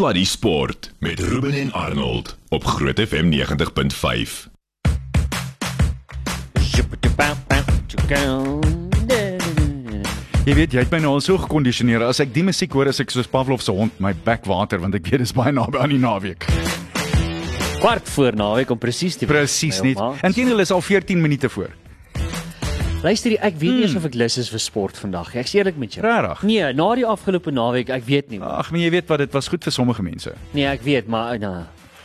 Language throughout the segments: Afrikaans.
Sluddy Sport met Ruben en Arnold op Groot FM 90.5. Jy weet, jy het my nou al so gekondisioneer. As ek die musiek hoor, as ek soos Pavlov se hond my bek water want ek weet dis baie naby aan die naweek. Kwart voor naweek om presies te. Presies nie. ouma. Inteendeel is al 14 minute voor. Luister, ek weet nie eens of ek lus is vir sport vandag. Ek's eerlik met jou. Regtig? Nee, na die afgelope naweek, ek weet nie. Ag, maar jy weet wat dit was goed vir sommige mense. Nee, ek weet, maar nou.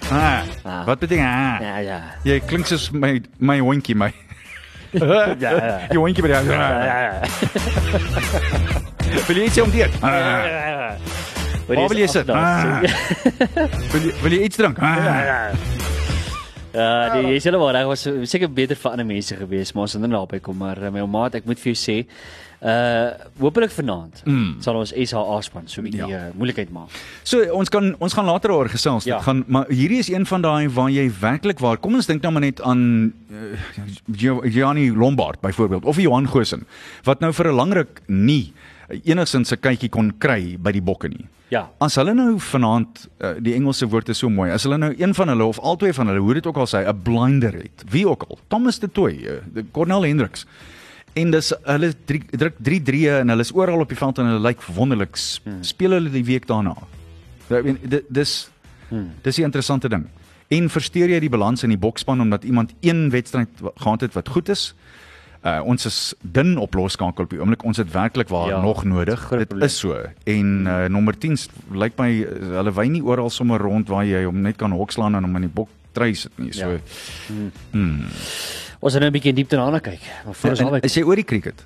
Ah, Ah. wat beteken ah? Ja, ja. Jy klink soos my my hondjie my. Ja, ja. Jy hondjie by die. Ja, ja. Wil jy iets om dit? Ah. ja. Waar wil jy sit? Ah. Wil jy wil jy iets drink? Ah. Ja, nee, jy sê wel reg was seker beter vir ander mense gewees, maar ons het nou naby kom, maar uh, my maat, ek moet vir jou sê, uh hopelik vanaand mm. sal ons SA span so 'n bietjie Ja. ja. uh, moeilikheid maak. So ons kan ons gaan later oor gesels. Ja. Dit gaan maar hierdie is een van daai waar jy werklik waar kom ons dink nou maar net aan uh, Gianni Lombard byvoorbeeld of Johan Goosen wat nou vir 'n lang ruk nie enigsins 'n kykie kon kry by die bokke nie. Ja. As hulle nou vanaand uh, die Engelse woord is so mooi. As hulle nou een van hulle of albei van hulle, hoe dit ook al sê, 'n blinder het. Wie ook al. Thomas de Toey, uh, Cornel Hendricks. En dis hulle drie, druk 3 3 en hulle is oral op die veld en hulle lyk wonderlik. Hmm. Speel hulle die week daarna. Ek meen dit dis hmm. dis 'n interessante ding. En versteur jy die balans in die boksspan omdat iemand een wedstryd gehad het wat goed is? Uh ons is dun op losskakel op die oomblik. Ons het werklik waar ja, Ja, nog nodig. Dit is so. En uh nommer 10 s- lyk my uh, hulle wy nie oral sommer rond waar jy hom net kan hokslaan en hom in die bok try sit nie. So Ja. ja. Ons gaan nou 'n bietjie diep daarna kyk. Maar voor ons albei. is jy oor die cricket?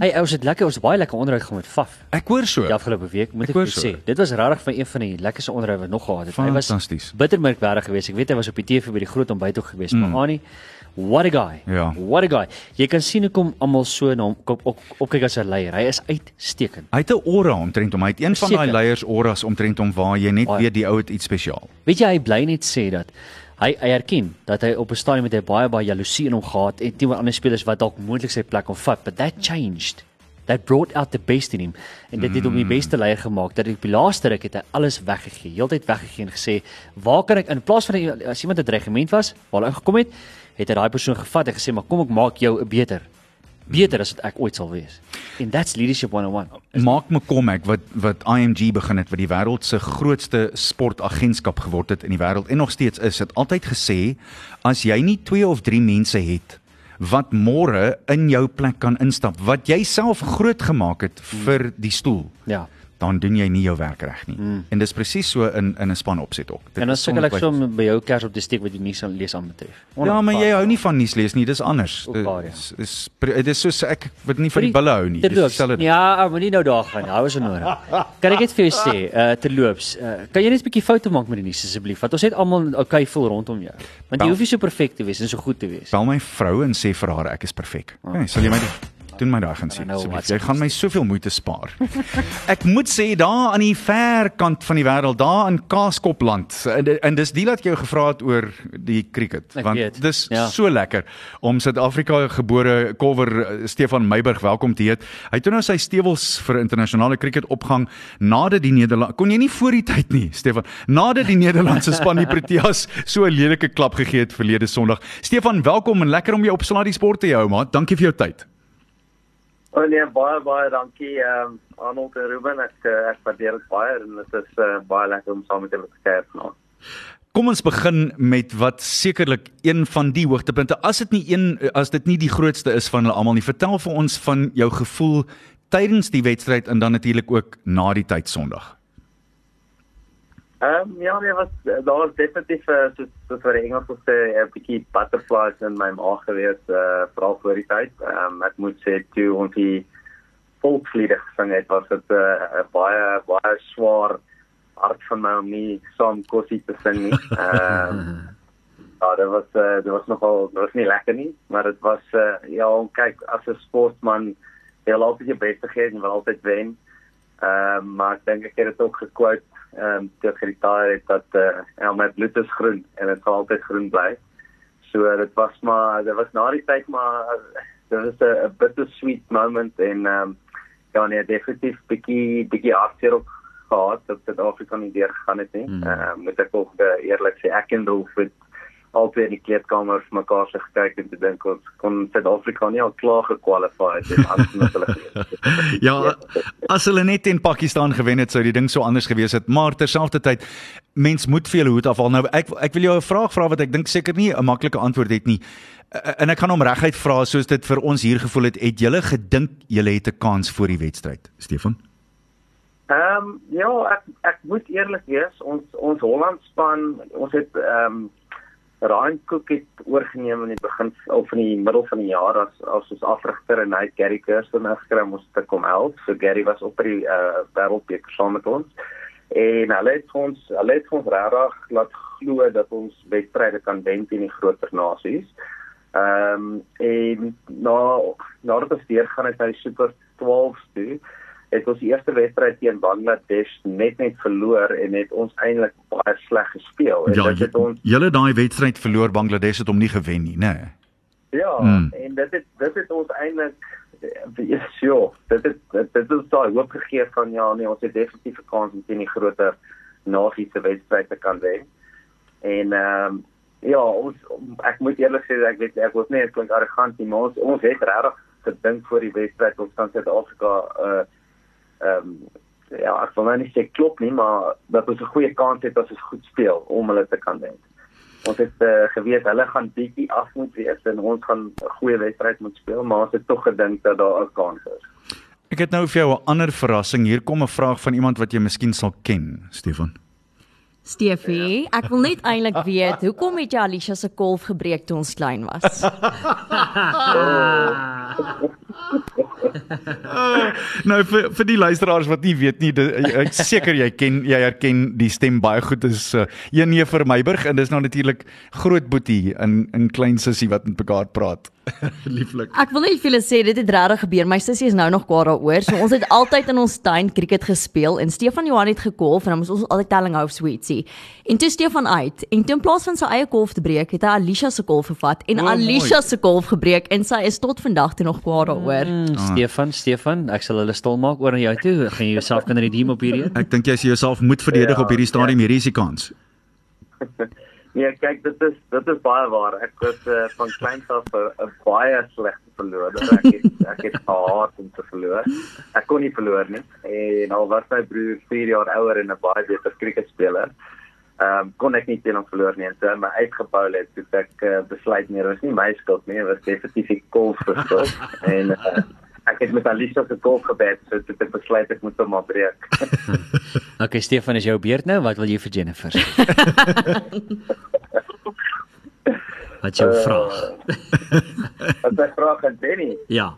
Hey, ons het lekker, ons het baie lekker onderhoud gehad met Faf. Ek hoor so. Die afgelope week moet Ek ek, so. sê. Dit was regtig van een van die lekkerste onderhoude wat nog gehad het. Hy was Fantasties. bitter merkwaardig geweest. Ek weet hy was op die TV by die groot ontbyt ook geweest, mm. maar Annie, what a guy. Ja. What a guy. Jy kan sien hoekom almal so na hom op, op, opkyk as 'n leier. Hy is uitstekend. Hy het 'n aura omtrent hom. Hy het een van daai Verseker. leiers auras omtrent hom waar jy net weet die ou het iets spesiaal. Weet jy hy bly net sê dat hy hy erken dat hy op 'n stadium met hy baie baie jaloesie in hom gehad het teenoor ander spelers wat dalk moontlik sy plek kon vat, but that changed. That brought out the best in him en dit het hom die beste leier gemaak. Dat op die laaste ruk het hy alles weggegee, heeltyd weggegee en gesê, "Waar kan ek in plaas van as iemand 'n dreigement was, waar hy gekom het, het hy daai persoon gevat en gesê, "Maar kom ek maak jou 'n beter. Beter as wat ek ooit sal wees." En that's leadership 101. Mark McCormack wat wat IMG begin het wat die wêreld se grootste sportagentskap geword het in die wêreld en nog steeds is, het altyd gesê as jy nie 2 of 3 mense het wat môre in jou plek kan instap wat jy self groot gemaak het vir die stoel, Ja. Dan doen jy nie jou werk reg nie. Mm. En dis presies so in in 'n span opset ook. Dit En dan sukkel ek so by jou kers op te steek wat nie sal lees aan betref. Ja, maar jy hou nie van nuus lees nie, dis anders. Ja. is is dit is soos ek wat nie van die bulle hou nie. Dis dieselfde ding. Ja, maar nie nou daar gaan. Hou is nodig. Kan ek net vir jou sê, uh terloops, uh, kan jy net 'n bietjie foute maak met die nuus asseblief? Want ons het almal okay voel rondom jou. Want jy hoef nie so perfek te wees en so goed te wees. Bel my vrou en sê vir haar ek is perfek. Okay, sal jy my doen my daai gaan sien asseblief. Jy gaan my soveel moeite spaar. ek moet sê daar aan die ver kant van die wêreld, daar in Kaaskopland. En, en dis die wat jy gevra het oor die cricket Ek want weet, dis ja. so lekker om Suid-Afrika gebore kolwer eh, Stefan Meiburg welkom te heet. Hy het nou sy stewels vir internasionale cricket opgang nadat die Nederland kon jy nie voor die tyd nie Stefan nadat die Nederlandse span die Proteas so 'n lelike klap gegee het verlede Sondag. Stefan, welkom en lekker om jou op Sluddy Sport te hou, maat. Dankie vir jou tyd. O oh nee, baie baie dankie ehm um, Arnold en Ruben. Ek eh, ek waardeer dit baie en dit is uh, baie lekker om saam met julle te kuier vanaand. Kom ons begin met wat sekerlik een van die hoogtepunte as dit nie een as dit nie die grootste is van hulle almal nie. Vertel vir ons van jou gevoel tydens die wedstryd en dan natuurlik ook na die tyd Sondag. Ehm um, ja, nee, was daar was definitief uh, so so vir die Engels sê 'n bietjie butterflies in my maag gewees eh uh, veral voor die tyd. Ehm um, ek moet sê toe ons die volkslied gesing het, was dit 'n uh, baie baie swaar hart van my om nie saam kossie te sing nie. Ehm um, Ja, dit was uh, dit was nogal dit was nie lekker nie, maar dit was uh, ja, kyk as 'n sportman jy jou bes te gee en wil altyd wen. Ehm uh, maar ek dink ek het dit ook gekwout ehm um, toe ek geretire het dat eh uh, my bloed is groen en dit sal altyd groen bly. So uh, dit was maar dit was na die tyd maar uh, dit was 'n bittersweet moment en ehm um, ja nee, definitief bietjie bietjie hartseer ook gehad dat Suid-Afrika nie deur gegaan het nie. Mm. Uh, moet ek ook uh, eerlik sê ek en Rolf het albei in die kleedkamer vir mekaar se gekyk en te dink ons kon Suid-Afrika nie al klaar gekwalifiseer het en anders met hulle gewees. ja, as hulle net in Pakistan gewen het, sou die ding so anders gewees het, maar terselfdertyd mens moet vir hulle hoed afhaal. Nou ek ek wil jou 'n vraag vra wat ek dink seker nie 'n maklike antwoord het nie. En ek gaan hom reguit vra soos dit vir ons hier gevoel het. Het julle gedink julle het 'n kans voor die wedstryd, Stefan? Ehm um, ja, ek ek moet eerlik wees, ons ons Holland span, ons het ehm um, Ryan Cook het oorgeneem in die begin of in die middel van die jaar as as ons afrigter en hy Gary Kirsten gekry om ons te kom help. So Gary was op by die uh, wêreldbeker saam met ons. En hulle het ons hulle het ons regtig laat glo dat ons wedstryde kan wen teen die groter nasies. Ehm um, en na nadat ons deur gaan het hy Super 12 toe het ons die eerste wedstryd teen Bangladesh net net verloor en het ons eintlik baie sleg gespeel. En ja, dit het ons Julle daai wedstryd verloor Bangladesh het hom nie gewen nie, nê? Nee. Ja, mm. en dit het dit het ons eintlik ja, so, dit het dit het daai hoop gegee van ja, nee, ons het definitief 'n kans om teen die groter nasiese wedstryd te kan wen. En ehm um, ja, ons ek moet eerlik sê ek weet ek was nie klink arrogant nie, maar ons ons het regtig gedink voor die wedstryd ons kan Suid-Afrika uh ehm um, ja, ek wil nou nie sê klop nie, maar dat ons 'n goeie kans het as ons goed speel om hulle te kan wen. Ons het uh, geweet hulle gaan bietjie af moet wees en ons gaan 'n goeie wedstryd moet speel, maar ons het tog gedink dat daar 'n kans is. Ek het nou vir jou 'n ander verrassing. Hier kom 'n vraag van iemand wat jy miskien sal ken, Stefan. Stefie, ja. ek wil net eintlik weet, hoekom het jy Alicia se kolf gebreek toe ons klein was? nou vir vir die luisteraars wat nie weet nie, ek seker jy ken jy herken die stem baie goed is uh, een nee vir Meiburg en dis nou natuurlik groot boetie in in klein sussie wat met mekaar praat. Lieflik. Ek wil net vir julle sê dit het regtig gebeur. My sussie is nou nog kwaad daaroor. So ons het altyd in ons tuin cricket gespeel en Stefan Johan het gekolf en dan moes ons altyd telling hou sweetie. En toe Stefan uit en toe in plaas van sy eie kolf te breek, het hy Alicia se kolf gevat en oh, Alicia se kolf gebreek en sy is tot vandag toe nog kwaad daaroor. Mm, ah. Stefan, Stefan, ek sal hulle stil maak oor na jou toe. Gaan jy jouself kan redeem op hierdie? Ek dink jy sê jouself moet verdedig ja, op hierdie stadium ja. hierdie kans. Nee, kyk, dit is dit is baie waar. Ek was uh, van kleins af 'n baie slegte verloorder. Ek het ek het gehaat om te verloor. Ek kon nie verloor nie. En al was my broer 4 jaar ouer en 'n baie beter kriketspeler, ehm um, kon ek nie teen hom verloor nie. En so my uitgebou het, het ek uh, besluit nie, dit was nie my skuld nie, dit was definitief die kolf se skuld. en uh, ek het met Alicia se golf gebed so dit het besluit ek moet hom maar breek. okay, Stefan is jou beurt nou. Wat wil jy vir Jennifer? Wat jou uh, vraag? Wat jy vra aan Danny? Ja.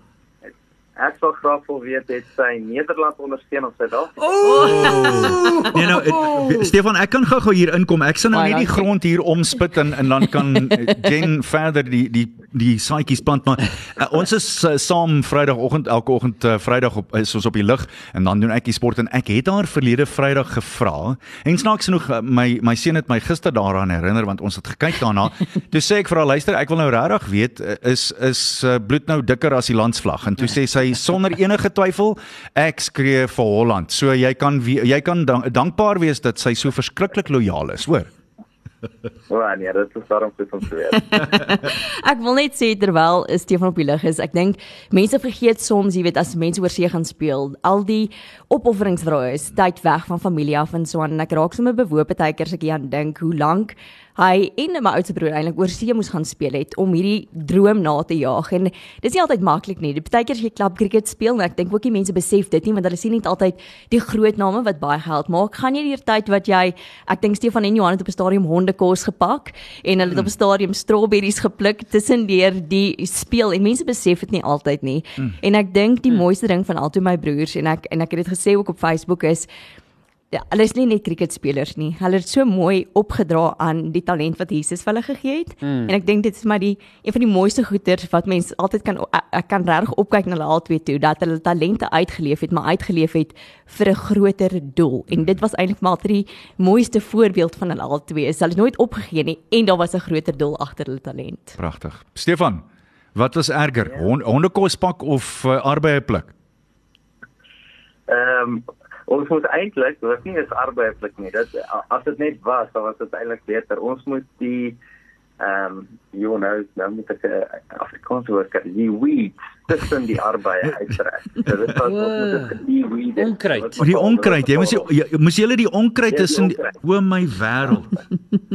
Ek sou graag wil weet het sy Nederland ondersteun of Suid-Afrika. Oh! nee nou het, Stefan, ek kan gou-gou hier inkom. Ek sien nou net die grond hier omspit en en dan kan Jen verder die die die saaitjies plant maar uh, ons is uh, saam Vrydagoggend elke oggend uh, Vrydag op is ons op die lug en dan doen ek die sport en ek het haar verlede Vrydag gevra en snaaks genoeg my my seun het my gister daaraan herinner want ons het gekyk daarna toe sê ek vir haar luister ek wil nou regtig weet is is uh, bloed nou dikker as die landsvlag en toe sê sy sonder enige twyfel ek skree vir Holland so jy kan jy kan dankbaar wees dat sy so verskriklik lojaal is hoor Ja, nee, dit is daarom goed om te weet. ek wil net sê terwyl Stefan op die lig is, ek dink mense vergeet soms, jy weet, as mense oor see gaan speel, al die opofferings wat daar is, tyd weg van familie af en so aan en ek raak sommer bewoop baie keer as ek hier aan dink hoe lank hy en my oudste broer eintlik oor see moes gaan speel het om hierdie droom na te jaag en dis nie altyd maklik nie. Dit baie keer as jy klub cricket speel, maar ek dink ook die mense besef dit nie want hulle sien nie altyd die groot name wat baie geld maak. Gaan jy die tyd wat jy ek dink Stefan en Johan het op 'n stadium hondekos gepak en hulle het op 'n stadium strawberries gepluk tussen deur die speel en mense besef dit nie altyd nie. Mm. En ek dink die mm. mooiste ding van albei my broers en ek en ek het dit gesê ook op Facebook is Ja, hulle is nie net cricketspelers nie. Hulle het so mooi opgedra aan die talent wat Jesus vir hulle gegee het. Mm. En ek dink dit is maar die een van die mooiste goeders wat mense altyd kan ek kan regtig opkyk na hulle albei toe dat hulle talente uitgeleef het, maar uitgeleef het vir 'n groter doel. En dit was eintlik maar die mooiste voorbeeld van hulle albei. Hulle het nooit opgegee nie en daar was 'n groter doel agter hulle talent. Pragtig. Stefan, wat was erger? Ja. Hondekos pak of uh, arbeie pluk? Ehm um, ons moet eintlik, dit nie is arbeidslik nie. Dit as dit net was, dan was dit eintlik beter. Ons moet die ehm um, you know, nou moet ek 'n Afrikaanse woord kry, die weeds tussen die arbeid uittrek. So dit was ons moet dit die. Onkruid. Die onkruid, jy moes jy, moes jy die onkruid Ja, die tussen o my wêreld.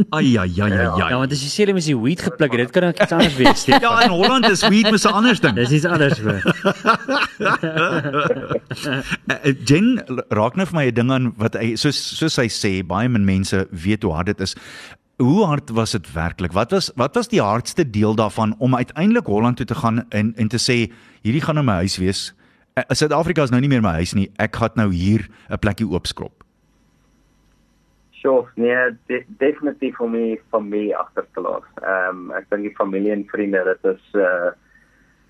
Ai ai ai ai. Ja, ai. want as jy sê jy moet die weed gepluk het, dit kan ook iets anders wees. Stefan. Ja, in Holland is weed mos 'n ander ding. Dis iets anders hoor. Eh, eh, Jen raak nou vir my 'n ding aan wat hy soos soos hy sê, baie min mense weet hoe hard dit is. Hoe hard was dit werklik? Wat was wat was die hardste deel daarvan om uiteindelik Holland toe te gaan en en te sê hierdie gaan nou my huis wees. Eh, Suid-Afrika is nou nie meer my huis nie. Ek gaan nou hier 'n plekkie oopskrob. Sure, nee, de definitief om my familie agter te laat. Ehm um, ek dink die familie en vriende, dit is uh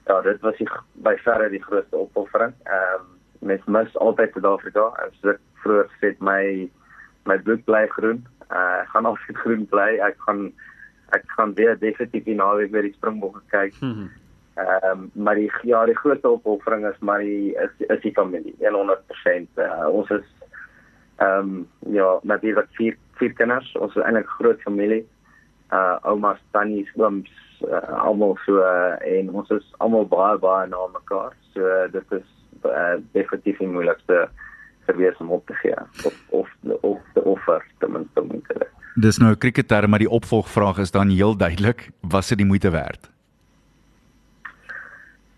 ja, dit was die, by verre die grootste opoffering. Ehm um, mens mis altyd Suid-Afrika. As ek vroeër gesê het my my bloed bly groen. Uh ek gaan altyd groen bly. Ek gaan ek gaan weer definitief die naweek weer die Springbokke kyk. Mhm. Ehm um, maar die ja, die grootste opoffering is maar die is, is die familie 100%. Uh, ons is ehm um, ja, natuurlik vier vier kinders. Ons is eintlik 'n groot familie. Uh oumas, tannies, ooms, uh, almal so uh, en ons is almal baie baie na mekaar. So uh, dit is uh, definitief die moeilikste gewees om op te gee of of of te offer ten minste om te doen. Dis nou 'n kriketterm, maar die opvolgvraag is dan heel duidelik, was dit die moeite werd?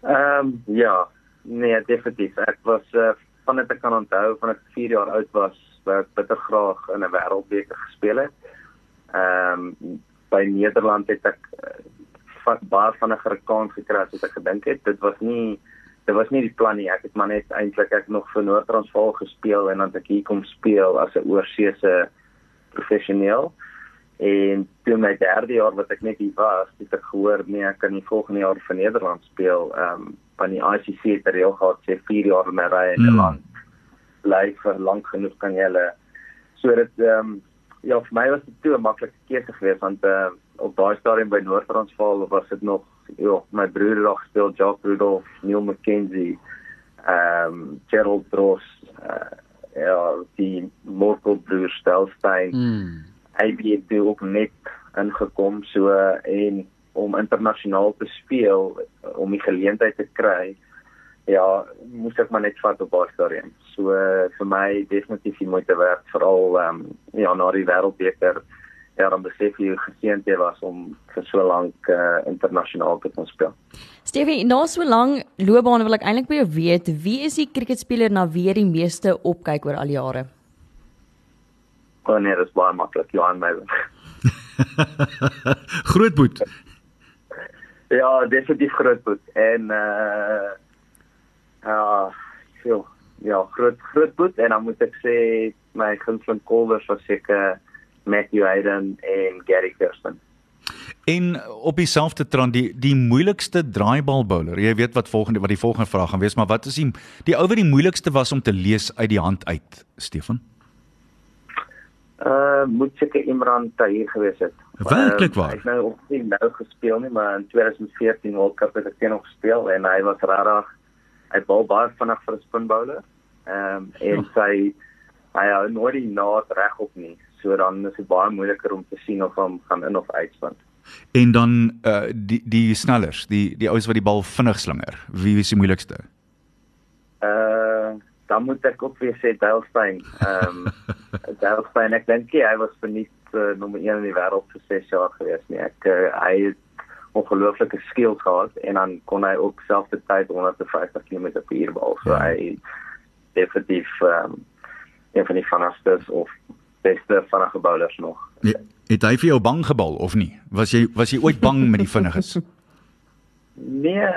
Ehm um, ja, nee, definitief. Ek was uh, van dit ek kan onthou van ek 4 jaar oud was, wou ek bitter graag in 'n wêreldbeker gespeel het. Ehm um, by Nederland het ek uh, van baie vinniger kans gekry as wat ek gedink het. Dit was nie dit was nie die plan nie. Ek het maar net eintlik ek nog vir Noord-Transvaal gespeel en dan ek hier kom speel as 'n oorseese professioneel. En toe my derde jaar wat ek net hier was, het ek gehoor nee, ek kan nie volgende jaar vir Nederland speel. Ehm um, van die ICC het er heel gehad sê 4 jaar in 'n ry in 'n Mm. land bly vir lank genoeg kan jy hulle so dit ehm um, ja vir my was dit toe 'n maklike keuse geweest want uh, op daai stadium by Noord-Transvaal was dit nog ja my broer het daar gespeel Jacques Rudolph, Neil McKenzie, ehm um, Gerald Dross, uh, ja die Morkel broer Stelstein. Mm. hy het toe ook net ingekom so en om internasionaal te speel om die geleentheid te kry ja moes ek maar net vat op daai stadium. So vir my definitief die moeite werd veral ehm um, ja na die wêreldbeker ja dan besef jy hoe geseënd jy was om vir so lank uh, internasionaal te kon speel. Stefie, na so lank loopbaan wil ek eintlik by jou weet, wie is die kriketspeler na wie jy die meeste opkyk oor al die jare? oh nee dis baie maklik. Johan Meyer Grootboet. Ja, definitief grootboek en uh ja, veel ja, groot grootboek en dan moet ek sê my gunsteling kolwers was seker Matthew Hayden en Gary Kirsten. En op dieselfde trant die die moeilikste draaibal bowler. Jy weet wat volgende wat die volgende vraag gaan wees, maar wat is die die ou wat die moeilikste was om te lees uit die hand uit, Stefan? Uh moet seker Imran Tahir gewees het. Werklik Ehm, waar? Hy het nou op nie nou gespeel nie, maar in 2014 World Cup het ek teen hom gespeel en hy was regtig hy bal baie vinnig vir 'n spin bowler. Ehm um, en sy hy hou nooit die naad regop nie. So dan is dit baie moeiliker om te sien of hom gaan in of uitspin. En dan uh die die snellers, die die ouens wat die bal vinnig slinger. Wie is die moeilikste? Uh dan moet ek ook weer sê Dale Ehm um, Steyn, ek dink hy was verniet uh, nommer 1 in die wêreld vir 6 jaar gewees nie. Ek uh, hy het ongelooflike skills gehad en dan kon hy ook selfs-tyd 150 km/h bal. So Ja. hy definitief ehm um, een van die vinnigste of beste vinnige bowlers nog. Nee, het hy vir jou bang gebal of nie? Was jy was jy ooit bang met die vinniges? Nee,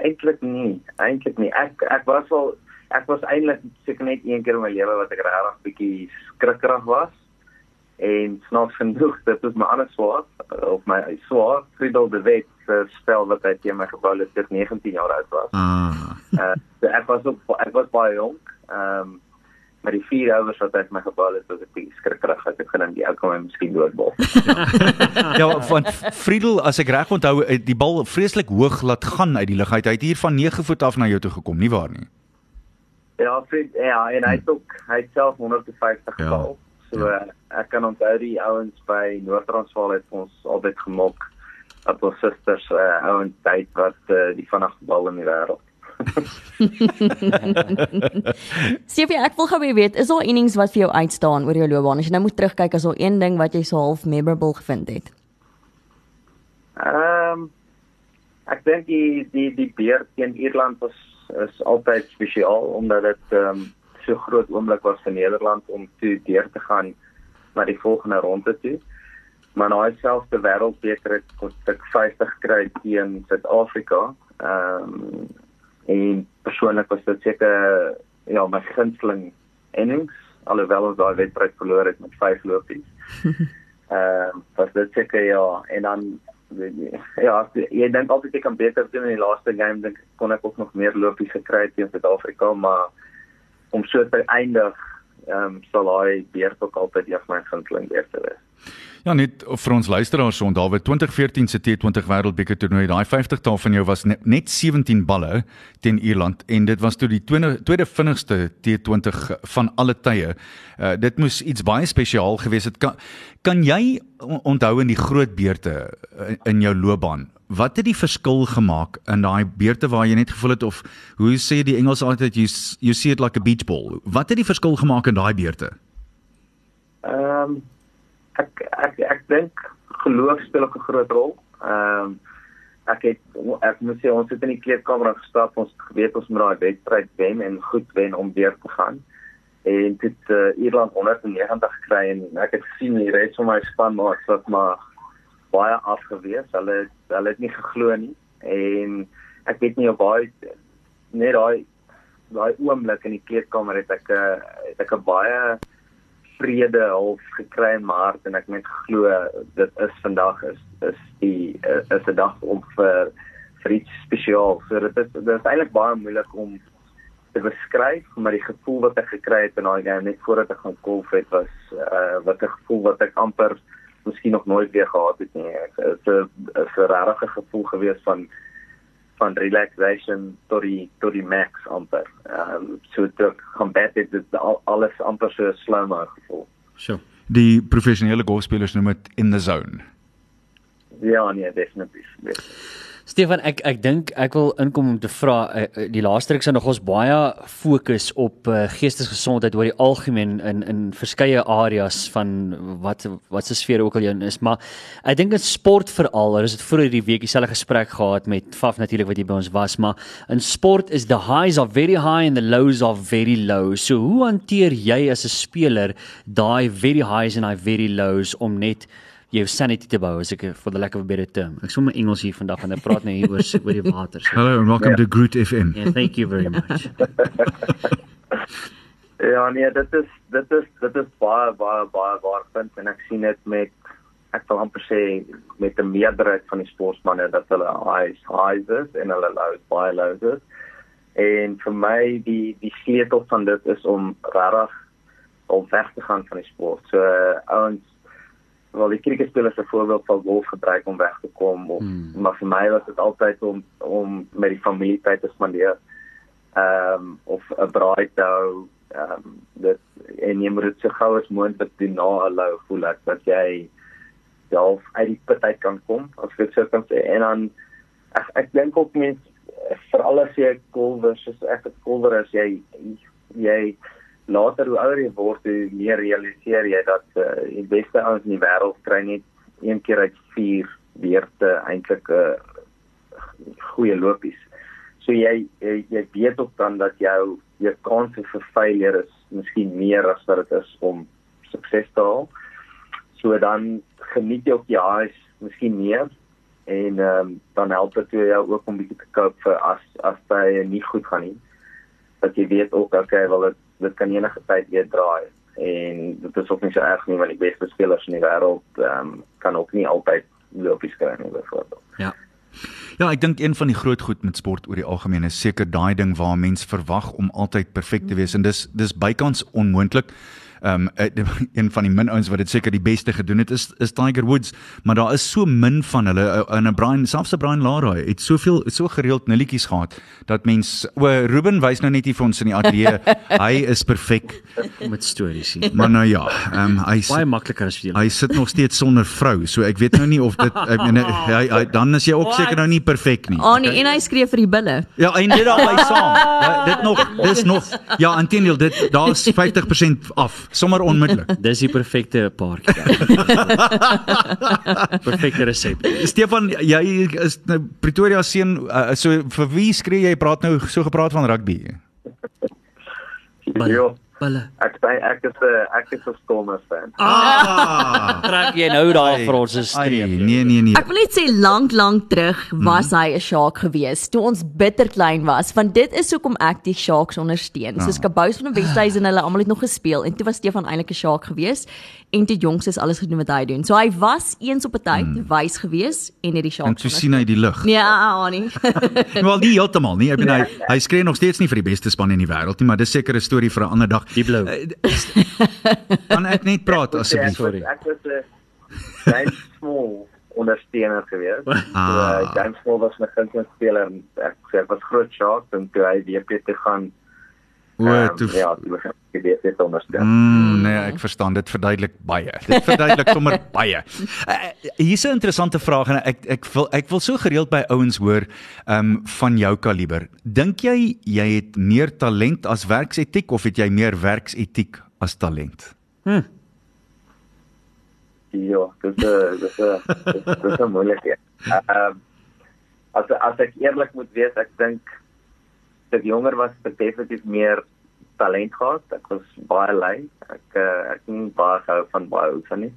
eintlik nie. Eintlik nie. Ek ek was wel ek was eintlik seker net een keer in my lewe wat ek regtig bietjie skrikkerig was. En snaaks genoeg, dit was my ander swaar of my swaar Friedel de Wet se spel wat hy teen my gebou het toe ek 19 jaar oud was. Ah. Uh so ek was ook ek was baie jonk. Ehm um, maar die vier ouers wat vir my gebou het, was ek skrikkerig. Ek het gedink die ou kan my miskien doodbal. Ja, van Friedel, as ek reg onthou, het die bal vreeslik hoog laat gaan uit die lug uit. Hy het hier van 9 voet af na jou toe gekom, nie waar nie? Ja, Fred, ja, en hy het ook hy het self 150 Ja, gehaal. So ja. ja. ek kan onthou die ouens by Noord-Transvaal het ons altyd gemok dat ons susters uh, ouens tyd wat uh, die vinnigste bal in die wêreld. Stefie, ek wil gou weer weet, is daar innings wat vir jou uitstaan oor jou loopbaan? As jy nou moet terugkyk, is daar een ding wat jy so half memorable gevind het? Ehm um, ek dink die die die beer teen Ierland was is altyd spesiaal omdat dit ehm um, so groot oomblik was vir Nederland om toe deur te gaan na die volgende ronde toe. Maar nou selfs die wêreldbeker het kos ek 50 gekry teen Suid-Afrika. Ehm um, en persoonlik was dit seker ja, my gunsteling innings alhoewel ons daai wedstryd verloor het met 5 lopies. Ehm uh, was dit seker ja en dan ja, jy dink altyd jy kan beter doen in die laaste game dink ek kon ek ook nog meer lopies gekry het teen Suid-Afrika, maar om so te eindig, ehm um, sal hy beurt ook altyd van my gunsteling beurte wees. Ja, net vir ons luisteraars so onthou, 2014 se T20 Wêreldbeker toernooi, daai 50-tal van jou was net, net 17 balle teen Ierland en dit was toe die tweede, tweede vinnigste T20 van alle tye. Uh dit moes iets baie spesiaal gewees het. Kan kan jy on- onthou in die groot beurte in, in jou loopbaan? Wat het die verskil gemaak in daai beurte waar jy net gevoel het of hoe sê die Engels altyd you, you see it like a beach ball? Wat het die verskil gemaak in daai beurte? Ehm um, ek ek ek dink geloof speel 'n groot rol. Ehm um, ek het ek moet sê ons het in die kleedkamer gestap, ons het geweet ons moet daai wedstryd wen en goed wen om weer te gaan. En dit uh, Ierland 190 gekry en ek het gesien die res van my span maar wat maar baie afgewees. Hulle het, hulle het nie geglo nie en ek weet nie of baie net daai daai oomblik in die kleedkamer het ek 'n het ek 'n baie vrede half gekry in my hart en ek net glo dit is vandag is is die is 'n dag om vir vir iets spesiaal. So dit is dit is eintlik baie moeilik om te beskryf, maar die gevoel wat ek gekry het in daai game net voordat ek gaan golf het was uh wat 'n gevoel wat ek amper miskien nog nooit weer gehad het nie. Dit is 'n 'n regte gevoel gewees van van relaxation tot die tot die max amper. Ehm um, so dit gaan bed dit is al, alles amper so 'n slow-mo gevoel. So. Die professionele golfspelers noem dit in the zone. Ja, nee, definitief. definitief. Stefan, ek ek dink ek wil inkom om te vra uh, uh, die laaste ruk se nog ons baie fokus op uh, geestesgesondheid oor die algemeen in in verskeie areas van wat wat se sfeer ook al in is, maar ek dink in sport veral, ons het vroeër die week dieselfde gesprek gehad met Faf natuurlik wat hier by ons was, maar in sport is the highs are very high and the lows are very low. So hoe hanteer jy as 'n speler daai very highs en daai very lows om net jou sanity te bou as ek for the lack of a better term. Ek sommer Engels hier vandag en ek praat nou hier oor oor die water. So. Hello and welcome yeah. to Groot FM. Yeah, thank you very much. Ja, nee, dit is dit is dit is baie baie baie waar punt en ek sien dit met ek wil amper sê met 'n meerderheid van die sportmense dat hulle highs highs is en hulle lows baie lows is. En vir my die die sleutel van dit is om regtig om weg te gaan van die sport. So ouens wel die cricketspelers se voorbeeld van golf gebruik om weg te kom of Hmm. maar vir my was dit altyd om om met die familie tyd te spandeer. Ehm um, of 'n braai te hou ehm um, dit en jy moet dit so gou as moontlik doen na lou voel ek dat jy self uit die put uit kan kom as ek dit so kan sê en dan ek ek dink ook mens veral as jy 'n golfer soos ek 'n golfer is jy jy later hoe ouer jy word hoe meer realiseer jy dat uh, die beste ouens in die wêreld kry net een keer uit 4 beurte eintlik 'n uh, goeie lopies. So jy jy, jy weet ook dan dat jou jou kans vir failure is miskien meer as wat dit is om sukses te haal. So dan geniet jy ook die highs miskien meer en ehm um, dan help dit jou ook om bietjie te cope vir as as jy nie goed gaan nie. Dat jy weet ook okay, wel dit dit kan enige tyd weer draai en dit is ook nie so erg nie want die beste spelers in die wêreld ehm um, kan ook nie altyd lopies kry nie byvoorbeeld. Ja. Ja, ek dink een van die groot goed met sport oor die algemeen is seker daai ding waar mens verwag om altyd perfek te wees en dis dis bykans onmoontlik. Ehm um, een van die min ouens wat dit seker die beste gedoen het is is Tiger Woods, maar daar is so min van hulle in 'n Brian, selfs 'n Brian Lara het soveel so gereeld nulletjies gehad dat mens o Ruben wys nou net hier vir ons in die ateljee, hy is perfek met stories hier. Maar nou ja, ehm um, hy baie makliker as julle. Hy sit nog steeds sonder vrou, so ek weet nou nie of dit ek meen hy, hy dan is jy ook seker nou nie perfek nie. Ah nee, en hy skree vir die bulle. Ja, en dit albei saam. Dit nog, dis nog. Ja, intendeel dit daar's 50% af, sommer onmiddellik. Dis die perfekte paartjie. perfekte resep. Stefan, jy is nou Pretoria seun, uh, so vir wie skree jy praat nou so gepraat van rugby? Ja. Bulle. Ek sê ek is 'n ek is 'n Stormers fan. Ah! Trek jy nou daar vir ons 'n streep? nee nee nee. Ek wil net sê lank lank terug was hy 'n Shark gewees toe ons bitter klein was want dit is hoekom ek die Sharks ondersteun. Soos Kabous van die Wesduisen hulle almal het nog gespeel en toe was Stefan eintlik 'n Shark gewees en toe jongs is alles gedoen wat hy doen. So hy was eens op 'n tyd wys gewees en het die En Sharks toe sien hy die lig. Nee, ah, ah, nee. Wel nie heeltemal nie. Ek bedoel hy hy skree nog steeds nie vir die beste span in die wêreld nie, maar dis seker 'n storie vir 'n ander dag. Die blou. Kan ek net praat asseblief? sorry. Ek was 'n James Small ondersteuner gewees. Ah. So uh, James Small was my gunsteling speler en ek sê ek was groot shock en toe hy WP toe gaan. O, ehm, toe ja, toe begin ek WP te ondersteun. Mm, nee, ek verstaan dit verduidelik baie. Dit verduidelik sommer baie. Uh, hier's 'n interessante vraag en ek ek wil ek wil so gereeld by ouens hoor um van jou kaliber. Dink jy jy het meer talent as werksetiek of het jy meer werksetiek as talent? Ja, dis 'n dis 'n dis 'n moeilikheid. Ehm as as ek eerlik moet wees, ek dink dat jonger was ek definitief meer talent gehad. Ek was baie lui. Ek uh, ek het baie gehou van baie oefen nie.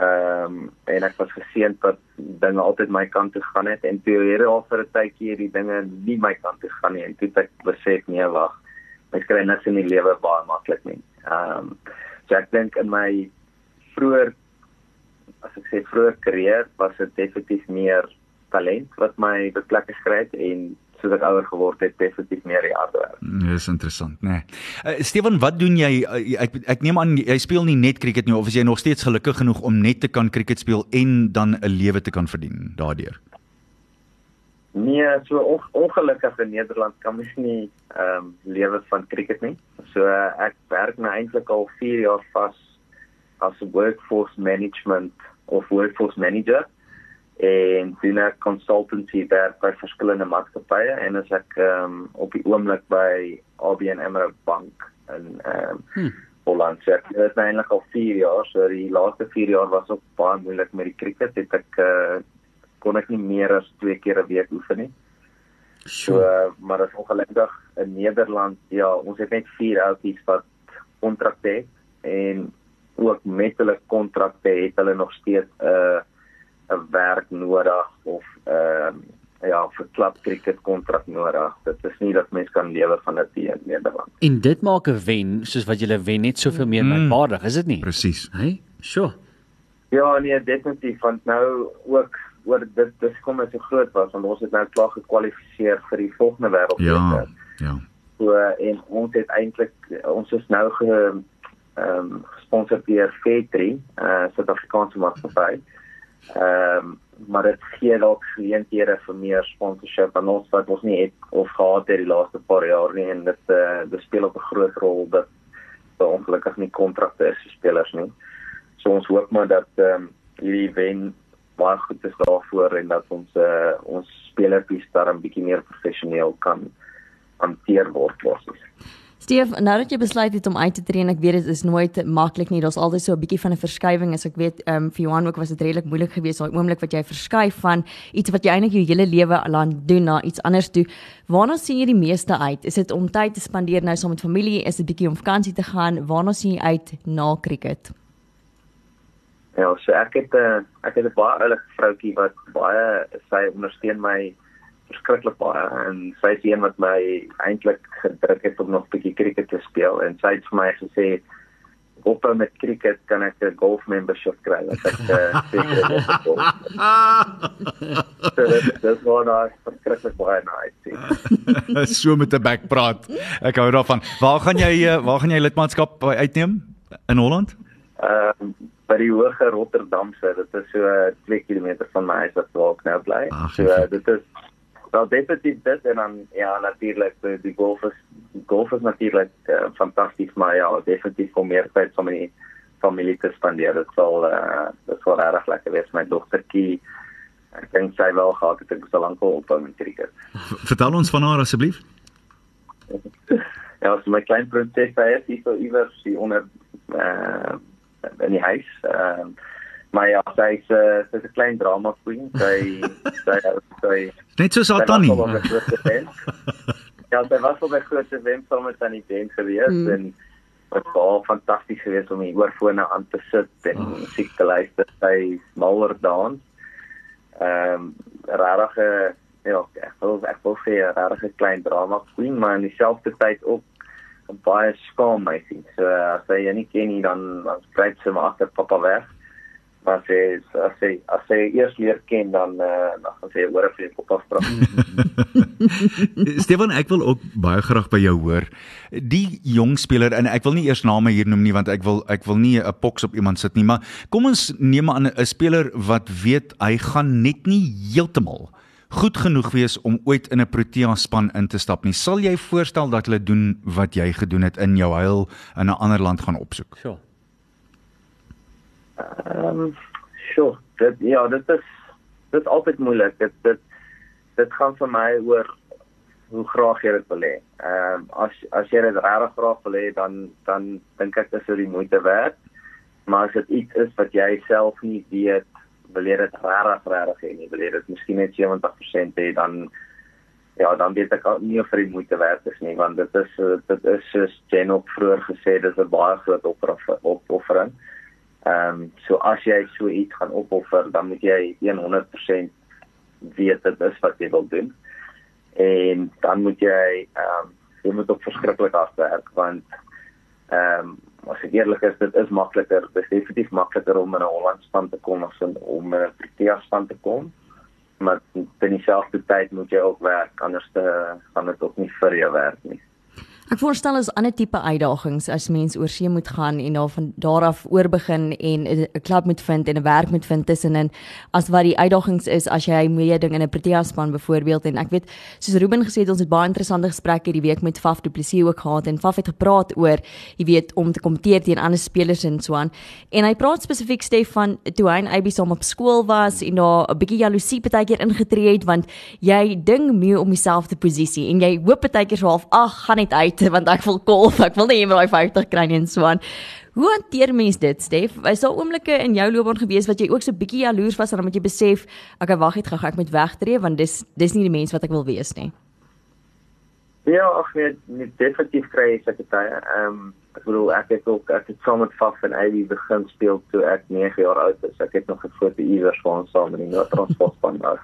Ehm um, en ek was geseënd dat dinge altyd my kant toe gaan het en toe hierdie al vir 'n tydjie hierdie dinge nie my kant toe gaan nie en toe het ek besef nee wag. Mens kry niks in die lewe baie maklik nie. Ehm um, so ek dink in my vroeër as ek sê vroeër karier was dit definitief meer talent wat my beplek geskry het en soos ek ouer geword het definitief meer die harde werk. Nee, dis interessant, nê. Nee. Uh, Steven, wat doen jy? Uh, ek ek neem aan jy speel nie net cricket nie of is jy nog steeds gelukkig genoeg om net te kan cricket speel en dan 'n lewe te kan verdien daardeur? Nee, so on, ongelukkig in Nederland kan mens nie ehm um, lewe van cricket nie. So uh, ek werk nou eintlik al 4 jaar vas as 'n workforce management of workforce manager en doen ek consultancy werk by verskillende maatskappye en as ek ehm um, op die oomblik by ABN AMRO Bank in ehm um, hmm. Holland. So ek is nou eintlik al 4 jaar so die laaste 4 jaar was ook baie moeilik met die cricket. Het ek uh, kon ek nie meer as 2 keer 'n week oefen nie. So uh, maar as ongelukkig in Nederland ja ons het net 4 ouppies wat kontrakte het en ook met hulle kontrakte het hulle nog steeds 'n uh, 'n werk nodig of ehm uh, ja, vir klub cricket kontrak nodig. Dit is nie dat mens kan lewe van dit in Nederland. En dit maak 'n wen soos wat jy wen net soveel meer Mm. merkbaardig, is dit nie? Presies. Hey, sure. Ja, nee, definitief want nou ook oor dit dis kom dit so groot was want ons het nou klaar gekwalifiseer vir die volgende wêreldbeker. Ja, ja. So en ons het eintlik ons is nou ge ehm um, gesponsor deur Fairtree, eh uh, Suid-Afrikaanse maatskappy. Ehm um, maar dit gee dalk geleenthede vir meer sponsorship aan ons wat ons nie het of gehad het die laaste paar jaar nie en dit eh uh, dit speel ook 'n groot rol dat so ongelukkig nie kontrakte is vir spelers nie. So ons hoop maar dat ehm um, hierdie wen baie goed is daarvoor en dat ons eh uh, ons spelertjies daar 'n bietjie meer professioneel kan hanteer word basies. Steef, nou dat jy besluit het om uit te tree en ek weet dit is nooit maklik nie. Daar's altyd so 'n bietjie van 'n verskywing as ek weet ehm um, vir Johan ook was dit redelik moeilik geweest daai oomblik wat jy verskuif van iets wat jy eintlik jou hele lewe al aan doen na iets anders toe. Waarna sien jy die meeste uit? Is dit om tyd te spandeer nou saam met familie? Is dit bietjie om vakansie te gaan? Waarna sien jy uit na cricket? Ja, so ek het 'n uh, ek het 'n baie ouelike vroutjie wat baie sy ondersteun my verskriklik baie en sy is een wat my eintlik gedruk het om nog 'n bietjie cricket te speel en sy het vir my gesê ophou met cricket kan ek 'n golf membership kry wat ek seker is. So dit dit was nou verskriklik baie nice. so met 'n back praat. Ek hou daarvan. Waar gaan jy eh, waar gaan jy lidmaatskap uitneem? In Holland? Ehm uh, by die Hoë Rotterdamse, dit is so 2 km van my huis af waar ek nou bly. Ag, so dit is wel definitief dit en dan ja natuurlik die, die golf is golf is natuurlik uh, fantasties maar ja definitief om meer tyd saam met die familie te spandeer. Dit sal uh, dit sal regtig lekker wees my dogtertjie. Ek dink sy wel gehad het ek so lank al ophou met cricket. Vertel ons van haar asseblief. ja, so my klein prinses sy is hier so iewers hier onder uh, in die huis. Ehm uh, maar ja, sy is uh, sy is 'n klein drama queen. Sy sy sy Net so Satani. Ja, sy was op 'n groot event saam met aan die band gewees mm. en dit was fantasties geweest om hier oorfone aan te sit en oh. musiek te luister. Sy smaller dans. Ehm um, rarige ja, ek wil ek wil sê 'n rarige klein drama queen, maar in dieselfde tyd ook 'n baie skaam meisie. So as jy nie ken nie dan dan skryf sy maar agter pappa weg maar sê as sy as sy eers leer ken dan uh, dan gaan sy oor vir op afspraak. Stefan, ek wil ook baie graag by jou hoor. Die jong speler en ek wil nie eers name hier noem nie want ek wil ek wil nie 'n poks op iemand sit nie, maar kom ons neem aan 'n speler wat weet hy gaan net nie heeltemal goed genoeg wees om ooit in 'n Protea span in te stap nie. Sal jy voorstel dat hulle doen wat jy gedoen het in jou huil in 'n ander land gaan opsoek? Sure. Ehm, um, sure. Dit ja, dit is dit is altyd moeilik. Dit dit dit gaan vir my oor hoe graag jy dit wil hê. Ehm um, as as jy dit regtig graag wil hê, dan dan dink ek dis die moeite werd. Maar as dit iets is wat jy self nie weet, wil jy dit regtig regtig hê nie. Wil jy dit miskien net 70% hê, dan ja, dan weet ek nie of dit moeite werd is nie, want dit is dit is soos Jen ook vroeër gesê, dis 'n baie groot opoffering. Op, Ehm um, so as jy so iets gaan opoffer, dan moet jy 100% weet dit is wat jy wil doen. En dan moet jy ehm um, jy moet ook verskriklik hard werk want ehm um, as ek eerlik is, dit is makliker, dit is definitief makliker om in 'n Holland span te kom as om in 'n Protea span te kom. Maar ten dieselfde tyd moet jy ook werk anders te gaan dit ook nie vir jou werk nie. Ek voorstel as ander tipe uitdagings as mens oor see moet gaan en daar van daar af oor begin en 'n klub moet vind en 'n werk moet vind tussenin. As wat die uitdagings is as jy mee ding in 'n Protea span byvoorbeeld en ek weet soos Ruben gesê het ons het baie interessante gesprekke die week met Faf Du Plessis ook gehad en Faf het gepraat oor jy weet om te kompeteer teen ander spelers en so aan. En hy praat spesifiek Stefan toe hy en Abby saam op skool was en daar 'n bietjie jaloesie partykeer ingetree het want jy ding mee om dieselfde posisie en jy hoop partykeer so half ag gaan net uit want ek wil golf, ek wil nie meer daai 50 kry nie en so aan. Hoe hanteer mens dit, Stef? Is daar oomblikke in jou loopbaan gewees wat jy ook so bietjie jaloers was en dan moet jy besef, okay, wag net gou, ek moet wegtreë want dis dis nie die mens wat ek wil wees nie. Ja, ag nee, nie definitief kry ek dit daai. Ehm ek bedoel ek het ook ek het saam met Faf en Ivy begin speel toe ek 9 jaar oud is. Ek het nog 'n foto iewers van ons saam in die transportspan was.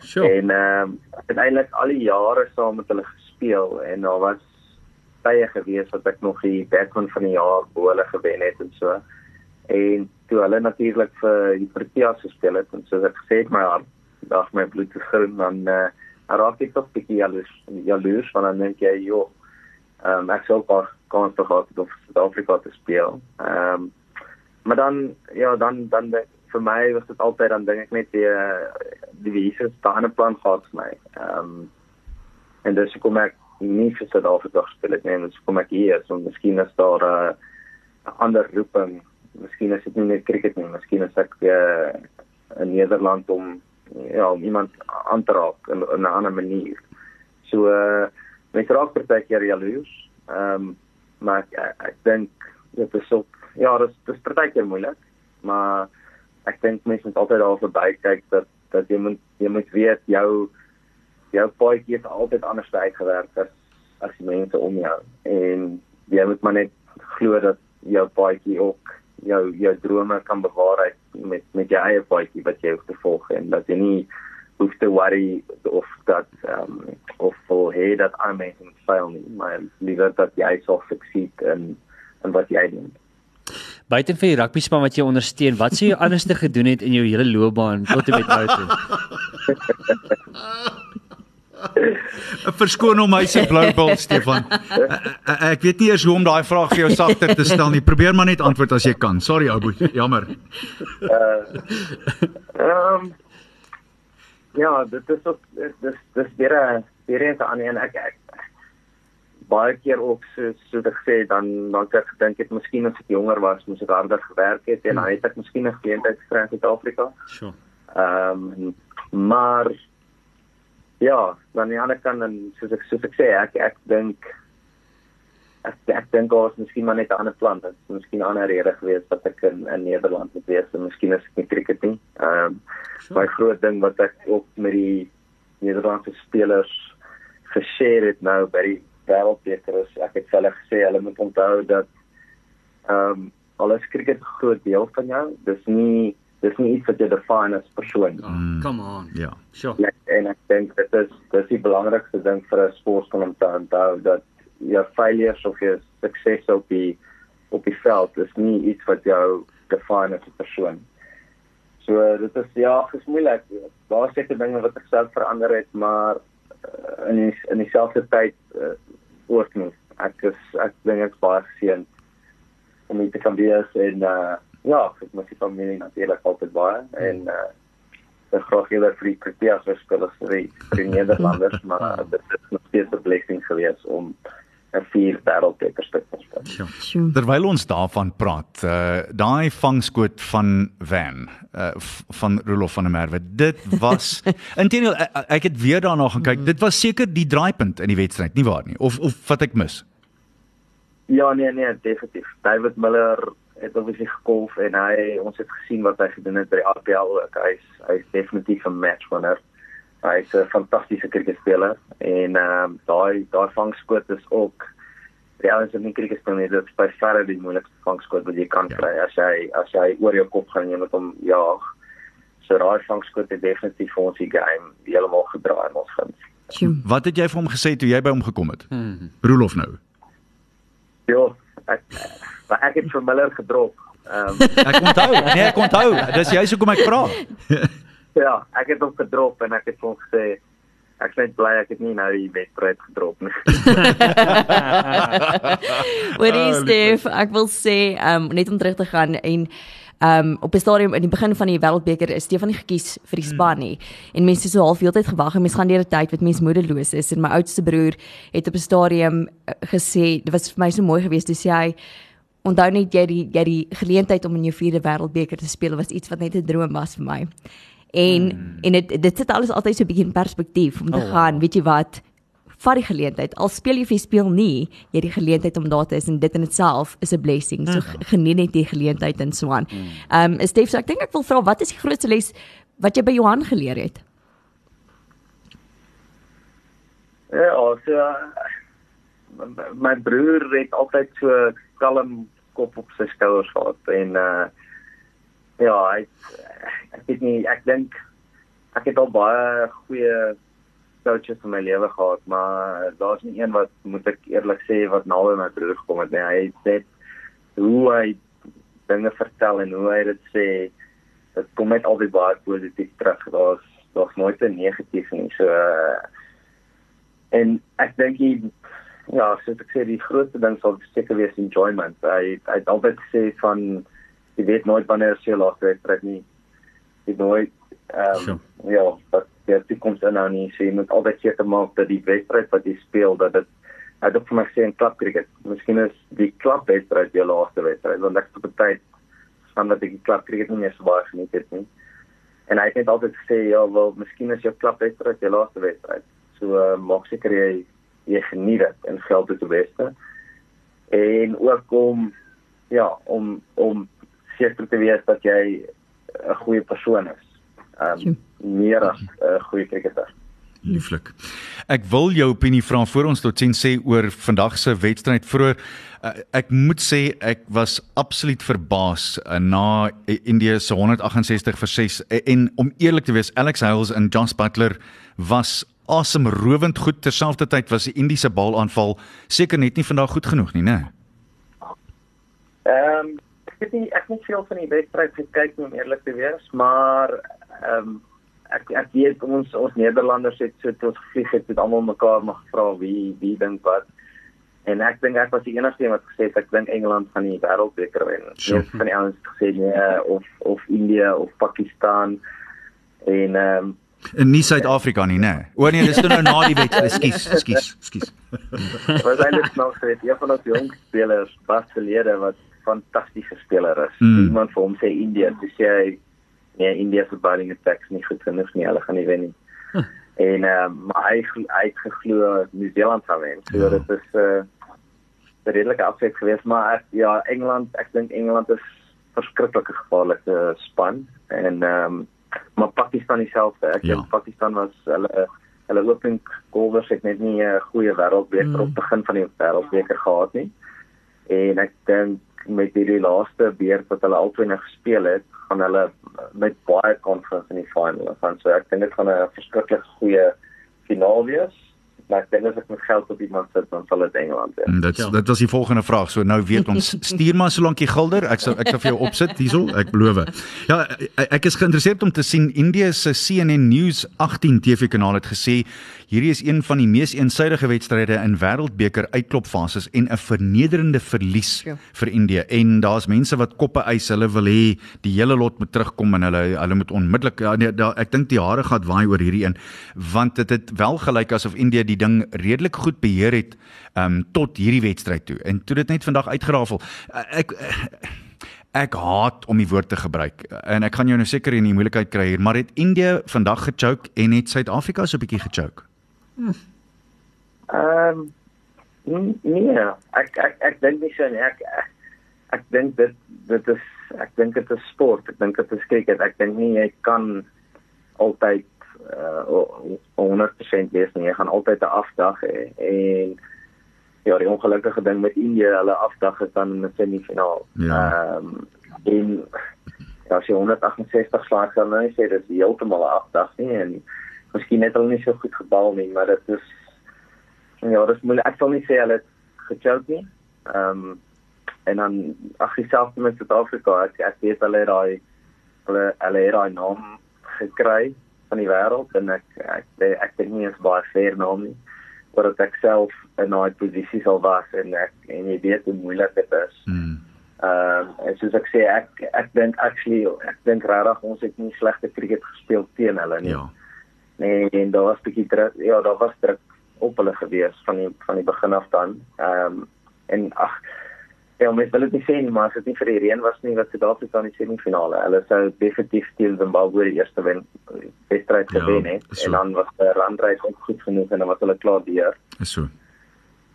Sure. En ehm um, uiteindelik al die jare saam met hulle gespeel en daar was tye gewees wat ek nog die backman van die jaar bo hulle gewen het en so. En toe hulle natuurlik vir die Proteas gespeel het en soos ek gesê het my hart dag my bloed te grin dan uh, raak ek tog bietjie jaloers jaloers want dan dink jy joh ehm um, ek sou pas kans gehad het om Suid-Afrika te speel. Ehm um, maar dan ja dan dan de, vir my was dit altyd dan dink ek net die die wiese staan 'n plan gehad vir my. Ehm um, en dis kom ek nie vir Suid-Afrika gespeel het nie, en kom ek hier, so miskien is daar 'n uh, ander roeping. Miskien is dit nie net cricket nie, miskien is ek uh, in Nederland om ja, om iemand aan te raak in, in 'n ander manier. So uh, met raak partykeer jaloers. Ehm um, maar ek, ek dink dit is ook ja, dit is, is partykeer moeilik, maar ek dink mense moet altyd daar verby kyk dat dat jy moet jy moet weet jou jou paadjie is altyd anders uitgewerk as as die mense om jou en jy moet maar net glo dat jou paadjie ook jou jou drome kan bewaarheid met met jou eie paadjie wat jy hoef te volg en dat jy nie hoef te worry of dat um, of vol hê dat aan mense moet faal nie maar liewer dat jy sal succeed in in wat jy doen Buiten vir die rugby span wat jy ondersteun, wat sou jy anderste gedoen het in jou hele loopbaan tot en met nou toe? Verskoon hom hy se blou bil Stefan. Ek, weet nie eers hoe om daai vraag vir jou sagter te stel nie. Probeer maar net antwoord as jy kan. Sorry ou boet. Jammer. Ehm um, ja, dit is ook dis dis weer 'n weer eens 'n ander een ek ek baie keer ook so so te sê dan dan het ek gedink het miskien as ek jonger was moes ek harder gewerk het en dan het ek miskien 'n geleentheid gekry in Suid-Afrika. Sure. Ehm um, maar ja, dan die ander kant dan soos ek soos ek sê ek ek dink ek ek dink daar was miskien maar net 'n ander plan. Dit is miskien 'n ander rede geweest dat ek in, in Nederland moet wees. En miskien is ek nie cricket nie. Ehm um, Sure. my groot ding wat ek ook met die Nederlandse spelers geshare het nou by die wêreldbeker is ek het hulle gesê hulle moet onthou dat ehm um, alles cricket 'n groot deel van jou. Dis nie dis nie iets wat jy define as persoon. Oh, come on. Ja. Sure. Ja, en ek dink dit is dis die belangrikste ding vir 'n sportman om te onthou dat jou failures of jou sukses op die op die veld is nie iets wat jou define as 'n persoon. So dit is ja, dis moeilik. Daar seker dinge wat ek self verander het, maar uh, in die, in dieselfde tyd uh, ook nie. Ek is ek dink ek is baie geseënd om hier te kan wees en uh, ja, ek mis die familie natuurlik altyd baie en uh, ek graag eerder vir die Proteas speel as vir die, vir die Nederlanders, maar uh, dit is nog steeds 'n blessing geweest om 'n vier wêreldbeker te speel. Sure. Sjoe. Terwyl ons daarvan praat, uh daai vangskoot van Van uh van Rolof van der Merwe. Dit was intedeel ek, ek het weer daarna gaan kyk. Dit was seker die draaipunt in die wedstryd, nie waar nie? Of of wat ek mis? Ja, nee, nee, definitief. David Miller het obviously gekolf en hy ons het gesien wat hy gedoen het by die RPL ook. Hy's hy's definitief 'n match winner. Hy's 'n fantastiese kriketspeler en ehm um, daai daai vangskoot is ook ja, as jy nie kriket speel nie, dit is by verre die moeilikste vangskoot wat jy kan Ja. kry as jy as jy oor jou kop gaan en jy moet hom jaag. So daai vangskoot het definitief vir ons die game heeltemal gedraai in ons guns. Wat het jy vir hom gesê toe jy by hom gekom het? Hmm. Rolof nou. Ja, ek maar ek het vir Miller gedrop. Ehm um, Ek onthou. Nee, ek onthou. Dis jy hoekom ek vra. Ja, ek het hom gedrop en ek het hom gesê ek is net bly ek het nie nou die wedstryd gedrop nie. Hoorie Oh, Stef, ek wil sê um net om terug te gaan en um op die stadium in die begin van die wêreldbeker is Stefan nie gekies vir die span nie. En mense so half heeltyd gewag en mense gaan deur 'n tyd wat mense moedeloos is en my oudste broer het op 'n stadium uh, gesê dit was vir my so mooi geweest toe sê hy onthou net jy die jy die geleentheid om in jou vierde wêreldbeker te speel was iets wat net 'n droom was vir my. En hmm. en dit dit sit alles altyd so 'n bietjie in perspektief om te Oh, gaan, weet jy wat? vat die geleentheid. Al speel jy of jy speel nie, jy het die geleentheid om daar te is en dit in itself is 'n blessing. So g- geniet net die geleentheid en so aan. Ehm um, Stef, so ek dink ek wil vra wat is die grootste les wat jy by Johan geleer het? ja, so my broer het altyd so kalm kop op sy skouers gehad en uh ja, hy ek weet nie, ek dink ek het al baie goeie coaches in my lewe gehad, maar daar's nie een wat moet ek eerlik sê wat naby my broer gekom het nie. Hy het net hoe hy dinge vertel en hoe hy dit sê, dit kom net altyd baie positief terug. Daar's daar's nooit 'n negatief nie. So uh, en ek dink die ja, soos ek sê die grootste ding sal seker wees enjoyment. Hy hy het altyd gesê van jy weet nooit wanneer is jou laaste wedstryd nie. Jy weet nooit ehm Sure. um, ja, wat die toekoms inhou nie. So jy moet altyd seker maak dat die wedstryd wat jy speel dat dit hy het ook vir my gesê in klapkriket. Miskien is die klapwedstryd jou laaste wedstryd want ek het 'n tyd van dat ek die klapkriket nie meer so baie geniet het nie. En hy het net altyd gesê ja, wel, miskien is jou klapwedstryd jou laaste wedstryd. So uh, maak seker jy jy geniet dit en geld dit die beste. En ook om ja, om om seker te wees dat jy 'n goeie persoon is. Ehm um, meer as 'n uh, goeie kriketer. Lieflik. Ek wil jou opinie vra voor ons tot sien sê oor vandag se wedstryd vroeër. Uh, ek moet sê ek was absoluut verbaas uh, na uh, Indië se 168 vir 6 uh, en om eerlik te wees Alex Hales en Josh Butler was asemrowend goed terselfdertyd was die Indiese balaanval seker net nie vandag goed genoeg nie, né? Ehm um, ek het nie ek het nie veel van die wedstryd gekyk om eerlik te wees, maar ehm um, ek ek weet ons ons Nederlanders het so tot gevlieg het het almal mekaar maar gevra wie wie dink wat en ek dink ek was die enigste een wat gesê het ek dink Engeland gaan die wêreldbeker wen. Sure. Meeste van die ouens gesê nee of of India of Pakistan en ehm um, En nie Suid-Afrika nie, né? Nee. O nee, dis nou na die wedstryd. Ekskuus, ekskuus, ekskuus. was eintlik nog gesê een van ons jong spelers was verlede wat fantastiese speler is. Mm. Iemand vir hom sê India, dis jy nee India se bowling attacks nie goed genoeg nie, hulle gaan nie wen nie. Huh. En ehm um, maar hy hy het geglo New Zealand gaan wen. So Ja. dit is 'n uh, redelike afsek geweest, maar ek, ja, Engeland, ek dink Engeland is verskriklike gevaarlike span en ehm um, maar Pakistan dieselfde. Ek Ja. dink Pakistan was hulle hulle opening golfers het net nie 'n goeie wêreldbeker mm. op begin van die wêreldbeker gehad nie. En ek dink met hierdie laaste beurt wat hulle albei nou gespeel het, gaan hulle met baie confidence in die finale gaan. So ek dink dit gaan 'n verskriklik goeie finaal wees. Maar ek dink as ek met geld op iemand sit, dan sal dit Engeland wees. En dit Ja. dit was die volgende vraag. So nou weet ons stuur maar solank jy gilder. Ek sal ek sal vir jou opsit hierso, ek beloof. Ja, ek- ek is geïnteresseerd om te sien Indië se CNN News 18 TV-kanaal het gesê hierdie is een van die mees eensidedige wedstryde in wêreldbeker uitklopfases en 'n vernederende verlies Ja. vir Indië. En daar's mense wat koppe eis, hulle wil hê die hele lot moet terugkom en hulle hulle moet onmiddellik ja, nee, daar, ek dink die hare gaan waai oor hierdie een want dit het wel gelyk asof Indië die ding redelik goed beheer het um, tot hierdie wedstryd toe. En toe dit net vandag uitgerafel. Ek ek haat om die woord te gebruik en ek gaan jou nou seker in die moeilikheid kry hier, maar het Indië vandag gechoke en het Suid-Afrika so 'n bietjie gechoke? Ehm um, nee, ek ek ek dink nie so nie. Ek ek, ek dink dit dit is ek dink dit is sport. Ek dink dit is cricket. Ek dink nie jy kan altyd uh 100% wees nie. Jy gaan altyd 'n afdag hê en ja, die ongelukkige ding met Indië, hulle afdag is dan in die semifinaal. Ja. Ehm um, en ja, as jy 168 slag sal nou sê dis heeltemal 'n afdag nie en miskien het hulle nie so goed gebal nie, maar dit is ja, dis moeilik. Ek sal nie sê hulle gechoke nie. Ehm um, en dan ag dieselfde met Suid-Afrika. Ek ek weet hulle het daai hulle hulle het daai naam gekry van die wêreld en ek ek ek, ek dink nie is baie fair naam nie. Omdat ek self in daai posisie sal was en ek en jy weet hoe moeilik dit is. Hmm. Ehm um, en soos ek sê ek ek dink actually ek dink regtig ons het nie slegte cricket gespeel teen hulle nie. Ja. Nee, en daar was bietjie druk. Ja, daar was druk op hulle gewees van die van die begin af dan. Ehm um, en ag ja, mens wil dit nie sê nie, maar as dit nie vir die reën was nie wat Suid-Afrika in die semifinale, hulle sou definitief teen Zimbabwe die eerste wen wedstryd Ja, gewen het so. en dan was die randreis ook goed genoeg en dan was hulle klaar deur. Is so.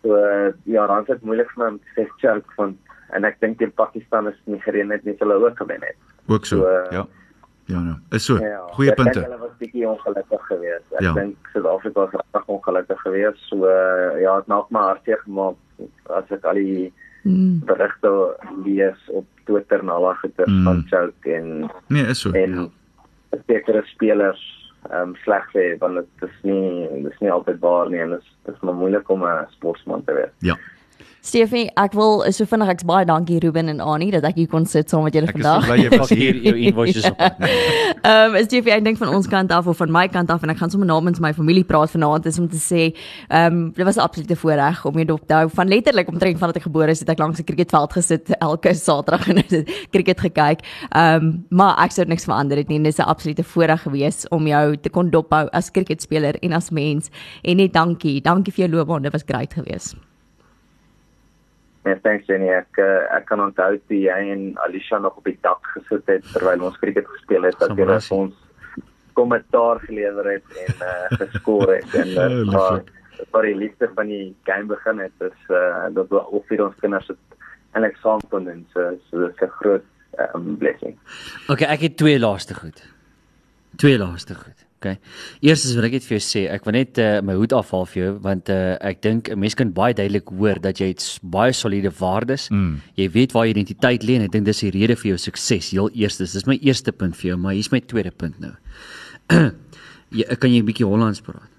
So ja, dan is dit moeilik vir my om te sê choke van en ek dink teen Pakistan is nie gereën het nie, hulle ook gewen het. Ook so. So, uh, Ja. Ja, nou. Is so. Ja, Goeie punte. Hulle was bietjie ongelukkig geweest. Ek Ja. dink Suid-Afrika was regtig ongelukkig geweest. So uh, ja, dit maak my hartseer gemaak as ek al die Mm. berigte lees op Twitter en al daai goeie Mm. van choke en Nee, is so. en sekere spelers ehm um, sleg sê want dit is nie dit is nie altyd waar nie en dit is dit is maar moeilik om 'n sportman te wees. Ja. Stefanie, ek wil so vinnig ek's baie dankie Ruben en Annie dat ek hier kon sit saam met julle Ek is so vandag. bly jy Pak hier. jou invoices op. Ehm um, Stefanie, ek dink van ons kant af of van my kant af en ek gaan sommer namens my familie praat vanaand is om te sê, ehm um, dit was 'n absolute voorreg om jou dop te hou. Van letterlik omtrent vandat ek gebore is, het ek langs 'n cricketveld gesit elke Saterdag en het cricket gekyk. Ehm um, maar ek sou niks verander het nie. Dit is 'n absolute voorreg gewees om jou te kon dophou as cricketspeler en as mens. En net dankie. Dankie vir jou loopbaan. Dit was great geweest. Ja, thanks Jenny. Ek uh, ek kan onthou toe jy en Alicia nog op die dak gesit het terwyl ons cricket gespeel het dat jy ons kommentaar gelewer het en uh, geskoor het en dit was dit was die liefde van die game begin het. Dis uh, dat we ook vir ons kinders het eintlik saam kon doen. So so dit is 'n groot um, blessing. Okay, ek het twee laaste goed. Twee laaste goed. Okay. Eerstens wil ek net vir jou sê, ek wil net uh, my hoed afhaal vir jou want uh, ek dink 'n mens kan baie duidelik hoor dat jy het baie soliede waardes. Mm. Jy weet waar jou identiteit lê en ek dink dis die rede vir jou sukses. Heel eerstens, dis my eerste punt vir jou, maar hier's my tweede punt nou. jy, kan jy 'n bietjie Hollands praat?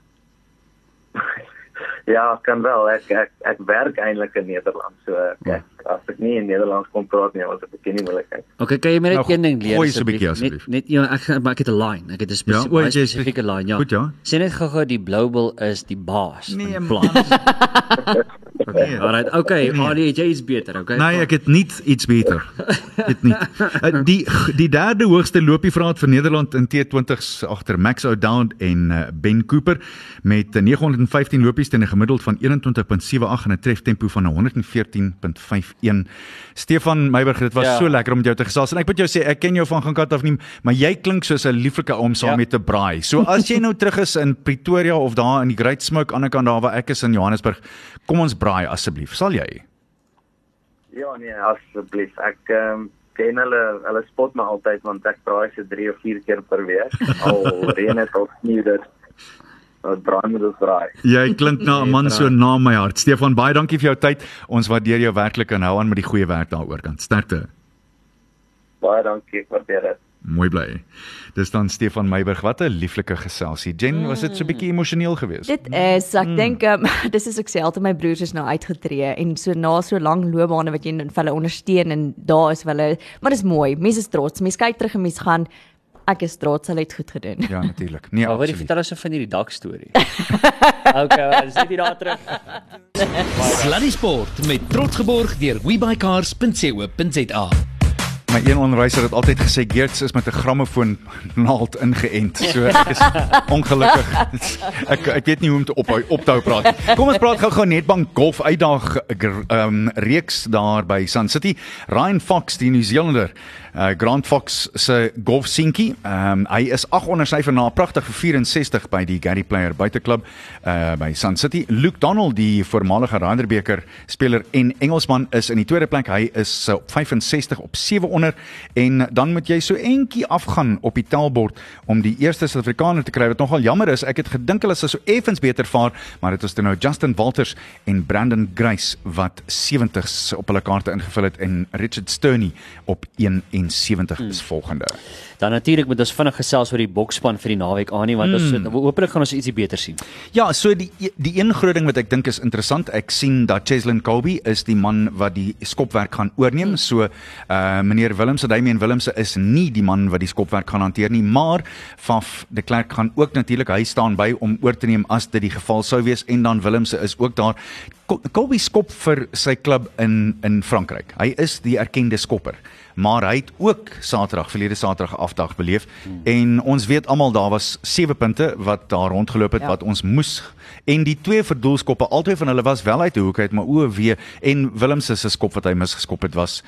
Ja, kan wel. Ek ek ek werk eintlik in Nederland. So ek, as ek nie in Nederlands kon praat nie, was dit 'n bietjie nie moeilikheid. Okay, kan jy my net Nou, een ding leer asseblief. Net net ja, ek maar ek het 'n line. Ek het 'n spesifieke ja, spesifieke line, ja. Goed, ja. Sê net gou-gou die Blue Bull is die baas. Nee, van die man. Nee. Alright, okay, nee. jy is beter, okay? Nee, ek het nie iets beter. Het nie. Uh, die die derde hoogste loopievraaat vir Nederland in T20s agter Max O'Dowd en uh, Ben Cooper met uh, 915 lopies teen 'n gemiddeld van 21.78 en 'n treftempo van 114.51. Stefan Meiburg, dit was ja. So lekker om jou te gesels en ek moet jou sê ek ken jou van gaan kat af nie, maar jy klink soos 'n lieflike oom saam ja. Ja. met 'n braai. So as jy nou terug is in Pretoria of daar in die Great Smoke aan die kant daar waar ek is in Johannesburg, kom ons braai asseblief. Sal jy? Ja, nee, asseblief. Ek ehm um, ken hulle hulle spot my altyd want ek braai se 3 of 4 keer per week. Al reën dit of sneeu dit. Wat braai moet ons braai. Jy klink na 'n man so na my hart. Stefan, baie dankie vir jou tyd. Ons waardeer jou werklik en hou aan met die goeie werk daaroor kant. Sterkte. Baie dankie, ek waardeer dit. Mooi bly. Dis dan Stefan Meiburg. Wat 'n lieflike geselsie. Jen, was dit so 'n bietjie emosioneel geweest? Dit is ek mm. dink um, dis is ek sê altyd my broers is nou uitgetree en so na so lank loopbane wat jy hulle ondersteun en daar is hulle maar dis mooi. Mense is trots. Mense kyk terug en mense gaan ek is trots hulle het goed gedoen. Ja, natuurlik. Nee, Maar wat jy vertel ons van hierdie dak storie. okay, dis net hier daar terug. Sluddy Sport met trots geborg deur webycars.co.za. My een onderwyser het altyd gesê Geerts is met 'n grammofoon naald ingeënt. So ek is ongelukkig. Ek ek weet nie hoe om te ophou ophou praat. nie. Kom ons praat gou-gou Netbank Golf uitdag ehm um, reeks daar by Sun City. Ryan Fox, die Nieu-Zeelander, uh, Grant Fox se golf seentjie. Ehm um, hy is 8 onder syfer na 'n pragtige 64 by die Gary Player buiteklub uh, by Sun City. Luke Donald, die voormalige Ryder beker speler en Engelsman is in die tweede plek. Hy is uh, op 65 op 7 onder en dan moet jy so entjie afgaan op die tellbord om die eerste Suid-Afrikaner te kry wat nogal jammer is. Ek het gedink hulle sou so effens beter vaar, maar dit was toe nou Justin Walters en Brandon Grace wat 70s op hulle kaarte ingevul het en Richard Sterney op 71 is volgende. Dan natuurlik moet ons vinnig gesels oor die bokspan vir die naweek aan nie want ons Hmm. hopelik gaan ons ietsie beter sien. Ja, so die die een groot ding wat ek dink is interessant, ek sien dat Cheslin Colby is die man wat die skopwerk gaan oorneem. So uh meneer Willemse, Damian Willemse is nie die man wat die skopwerk gaan hanteer nie, maar Faf de Klerk gaan ook natuurlik hy staan by om oor te neem as dit die geval sou wees en dan Willemse is ook daar. Colby skop vir sy klub in in Frankryk. Hy is die erkende skopper maar hy het ook Saterdag verlede Saterdag afdag beleef hmm. en ons weet almal daar was 7 punte wat daar rondgeloop het ja. Wat ons moes en die twee verdoelskoppe albei van hulle was wel uit die hoek uit maar o wee en Willem se se skop wat hy misgeskop het was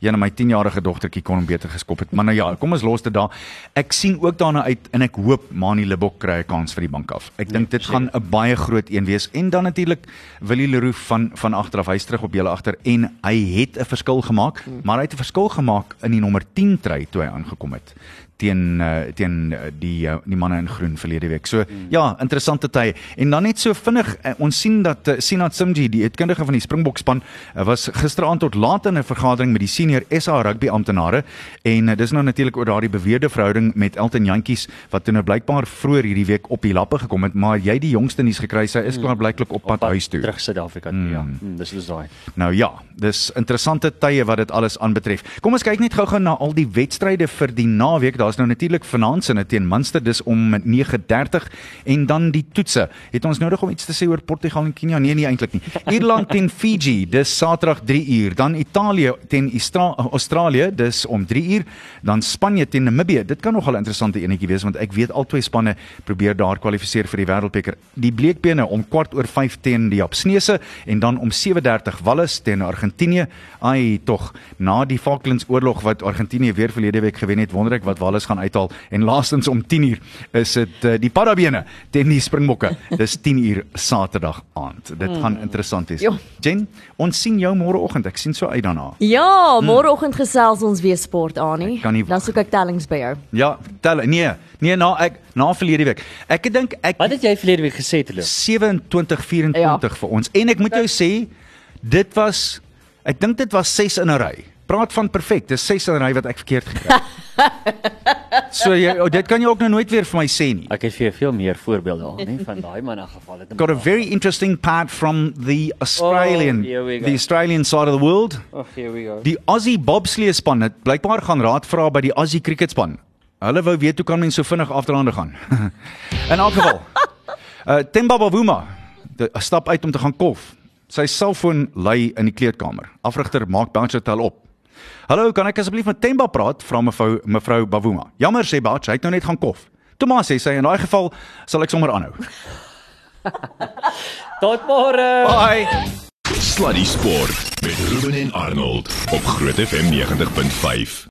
een my 10-jarige dogtertjie kon hom beter geskop het. Maar nou ja kom ons los dit daar. Ek sien ook daarna uit en ek hoop Mani Lebok kry 'n kans vir die bank af. Ek dink dit gaan 'n baie groot een wees. En dan natuurlik Willie Leroux van van agteraf. Hy's terug op julle agter en hy het 'n verskil gemaak maar hy het 'n verskil gemaak in die nommer 10 try toe hy aangekom het teen uh, teen uh, die uh, die manne in groen verlede week. So mm. ja, interessante tye. En dan net so vinnig uh, ons sien dat uh, Sinat Simji, die uitkundige van die Springbok span, uh, was gisteraand tot laat in 'n vergadering met die senior SA rugby amptenare en uh, dis nou natuurlik oor daardie beweerde verhouding met Elton Jantjies wat toe nou blykbaar vroeër hierdie week op die lappe gekom het, maar jy die jongste nuus gekry, sy is klaar blyklik op pad huis toe. Terug Suid-Afrika toe, mm. ja. Mm, dis dis daai. Nou ja, dis interessante tye wat dit alles aanbetref. Kom ons kyk net gou-gou na al die wedstryde vir die naweek. Daar's nou natuurlik vanaand sinne teen Munster dis om 9:30 en dan die toetse. Het ons nodig om iets te sê oor Portugal en Kenia? Nee, nie eintlik nie. Ierland teen Fiji, dis Saterdag 3 uur. Dan Italië teen Istra Australië, dis om 3 uur. Dan Spanje teen Namibië. Dit kan nogal 'n interessante enetjie wees want ek weet albei spanne probeer daar kwalifiseer vir die Wêreldbeker. Die bleekbene om kwart oor 5 teen die Japsnese en dan om 7:30 Wallis teen Argentinië. Ai tog, na die Falklandsoorlog wat Argentinië weer verlede week gewen het, wonder ek wat Wallis gaan uithaal. En laastens om 10uur is dit uh, die Parabene teen die Springbokke. Dis 10uur Saterdag aand. Dit gaan interessant wees. Jo. Jen, ons sien jou môreoggend. Ek sien so uit daarna. Ja, môreoggend gesels ons weer sport aan nie. Nie Dan soek ek tellings by jou. Ja, tel nee, nee na ek na verlede week. Ek dink ek Wat het jy verlede week gesê te loop? 27 24 Ja. vir ons. En ek moet jou sê dit was ek dink dit was 6 in 'n ry. Praat van perfek. Dis 6 in 'n ry wat ek verkeerd gekry het. so jy oh, dit kan jy ook nou nooit weer vir my sê nie. Ek het vir jou veel meer voorbeelde al, nie van daai man in geval het. Got a very interesting part from the Australian Oh, the Australian side of the world. Oh, here we go. Die Aussie bobslee span het blykbaar gaan raad vra by die Aussie cricket span. Hulle wou weet hoe kan mens so vinnig afdraande gaan. In elk geval. Uh Themba Bavuma de- stap uit om te gaan kof. Sy selfoon lê in die kleedkamer. Afrigter maak Bouncer tel op. Hallo, kan ek asseblief met Themba praat? Vra mevrou mevrou Bavuma. Jammer sê Bach, hy het nou net gaan kof. Tomas sê sy in daai geval sal ek sommer aanhou. Tot môre. Bye. Sluddy Sport met Ruben en Arnold op Groot FM 90.5.